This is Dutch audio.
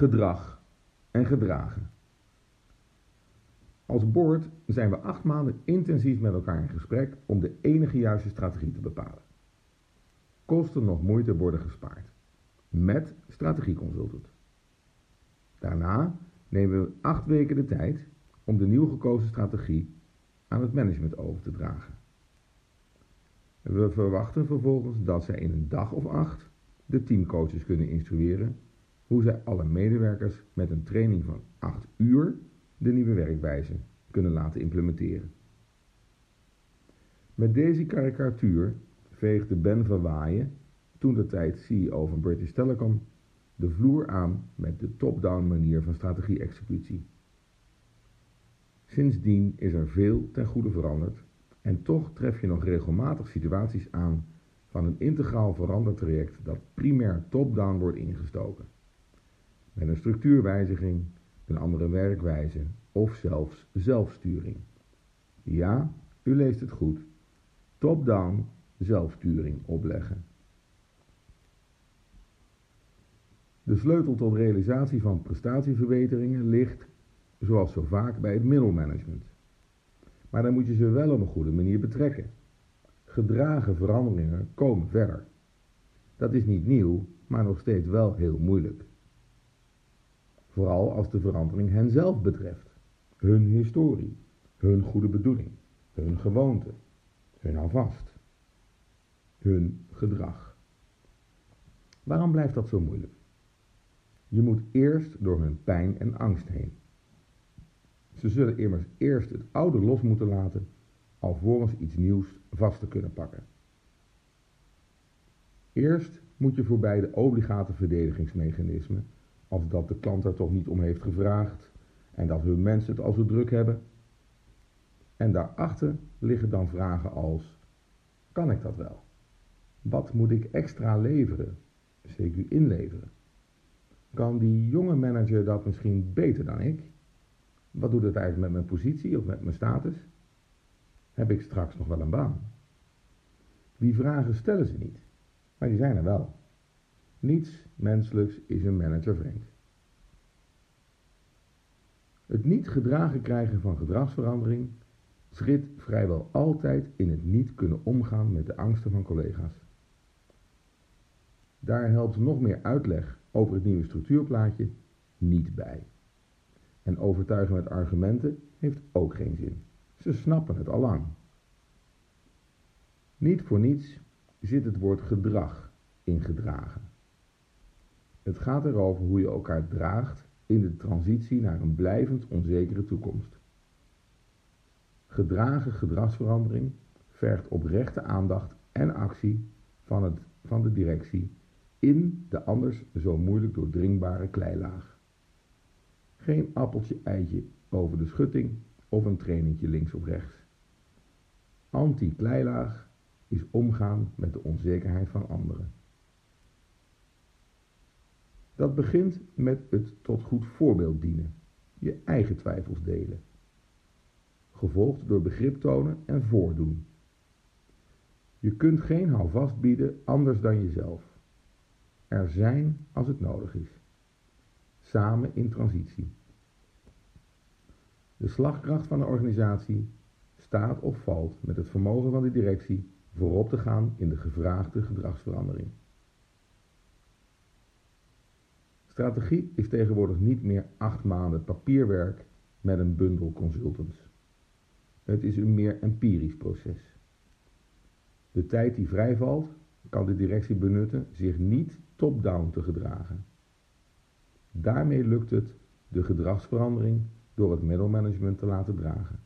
gedrag en gedragen. Als board zijn we acht maanden intensief met elkaar in gesprek om de enige juiste strategie te bepalen. Kosten nog moeite worden gespaard. Met strategieconsultant. Daarna nemen we acht weken de tijd om de nieuw gekozen strategie aan het management over te dragen. We verwachten vervolgens dat zij in een dag of acht de teamcoaches kunnen instrueren hoe zij alle medewerkers met een training van 8 uur de nieuwe werkwijze kunnen laten implementeren. Met deze karikatuur veegde Ben van Waaien, toen de tijd CEO van British Telecom, de vloer aan met de top-down manier van strategie-executie. Sindsdien is er veel ten goede veranderd en toch tref je nog regelmatig situaties aan van een integraal verandertraject dat primair top-down wordt ingestoken. Met een structuurwijziging, een andere werkwijze of zelfs zelfsturing. Ja, u leest het goed. Top-down zelfsturing opleggen. De sleutel tot realisatie van prestatieverbeteringen ligt, zoals zo vaak, bij het middelmanagement. Maar dan moet je ze wel op een goede manier betrekken. Gedragen veranderingen komen verder. Dat is niet nieuw, maar nog steeds wel heel moeilijk. Vooral als de verandering hen zelf betreft, hun historie, hun goede bedoeling, hun gewoonte, hun alvast, hun gedrag. Waarom blijft dat zo moeilijk? Je moet eerst door hun pijn en angst heen. Ze zullen immers eerst het oude los moeten laten, alvorens iets nieuws vast te kunnen pakken. Eerst moet je voorbij de obligate verdedigingsmechanismen, als dat de klant er toch niet om heeft gevraagd en dat hun mensen het al zo druk hebben. En daarachter liggen dan vragen als: kan ik dat wel? Wat moet ik extra leveren, CQ inleveren? Kan die jonge manager dat misschien beter dan ik? Wat doet het eigenlijk met mijn positie of met mijn status? Heb ik straks nog wel een baan? Die vragen stellen ze niet, maar die zijn er wel. Niets menselijks is een manager vreemd. Het niet gedragen krijgen van gedragsverandering schridt vrijwel altijd in het niet kunnen omgaan met de angsten van collega's. Daar helpt nog meer uitleg over het nieuwe structuurplaatje niet bij. En overtuigen met argumenten heeft ook geen zin. Ze snappen het al lang. Niet voor niets zit het woord gedrag ingedragen. Het gaat erover hoe je elkaar draagt in de transitie naar een blijvend onzekere toekomst. Gedragen gedragsverandering vergt oprechte aandacht en actie van, het, van de directie in de anders zo moeilijk doordringbare kleilaag. Geen appeltje-eitje over de schutting of een trainingje links of rechts. Anti-kleilaag is omgaan met de onzekerheid van anderen. Dat begint met het tot goed voorbeeld dienen, je eigen twijfels delen. Gevolgd door begrip tonen en voordoen. Je kunt geen houvast bieden anders dan jezelf. Er zijn als het nodig is. Samen in transitie. De slagkracht van de organisatie staat of valt met het vermogen van de directie voorop te gaan in de gevraagde gedragsverandering. Strategie is tegenwoordig niet meer acht maanden papierwerk met een bundel consultants. Het is een meer empirisch proces. De tijd die vrijvalt kan de directie benutten zich niet top-down te gedragen. Daarmee lukt het de gedragsverandering door het middelmanagement te laten dragen.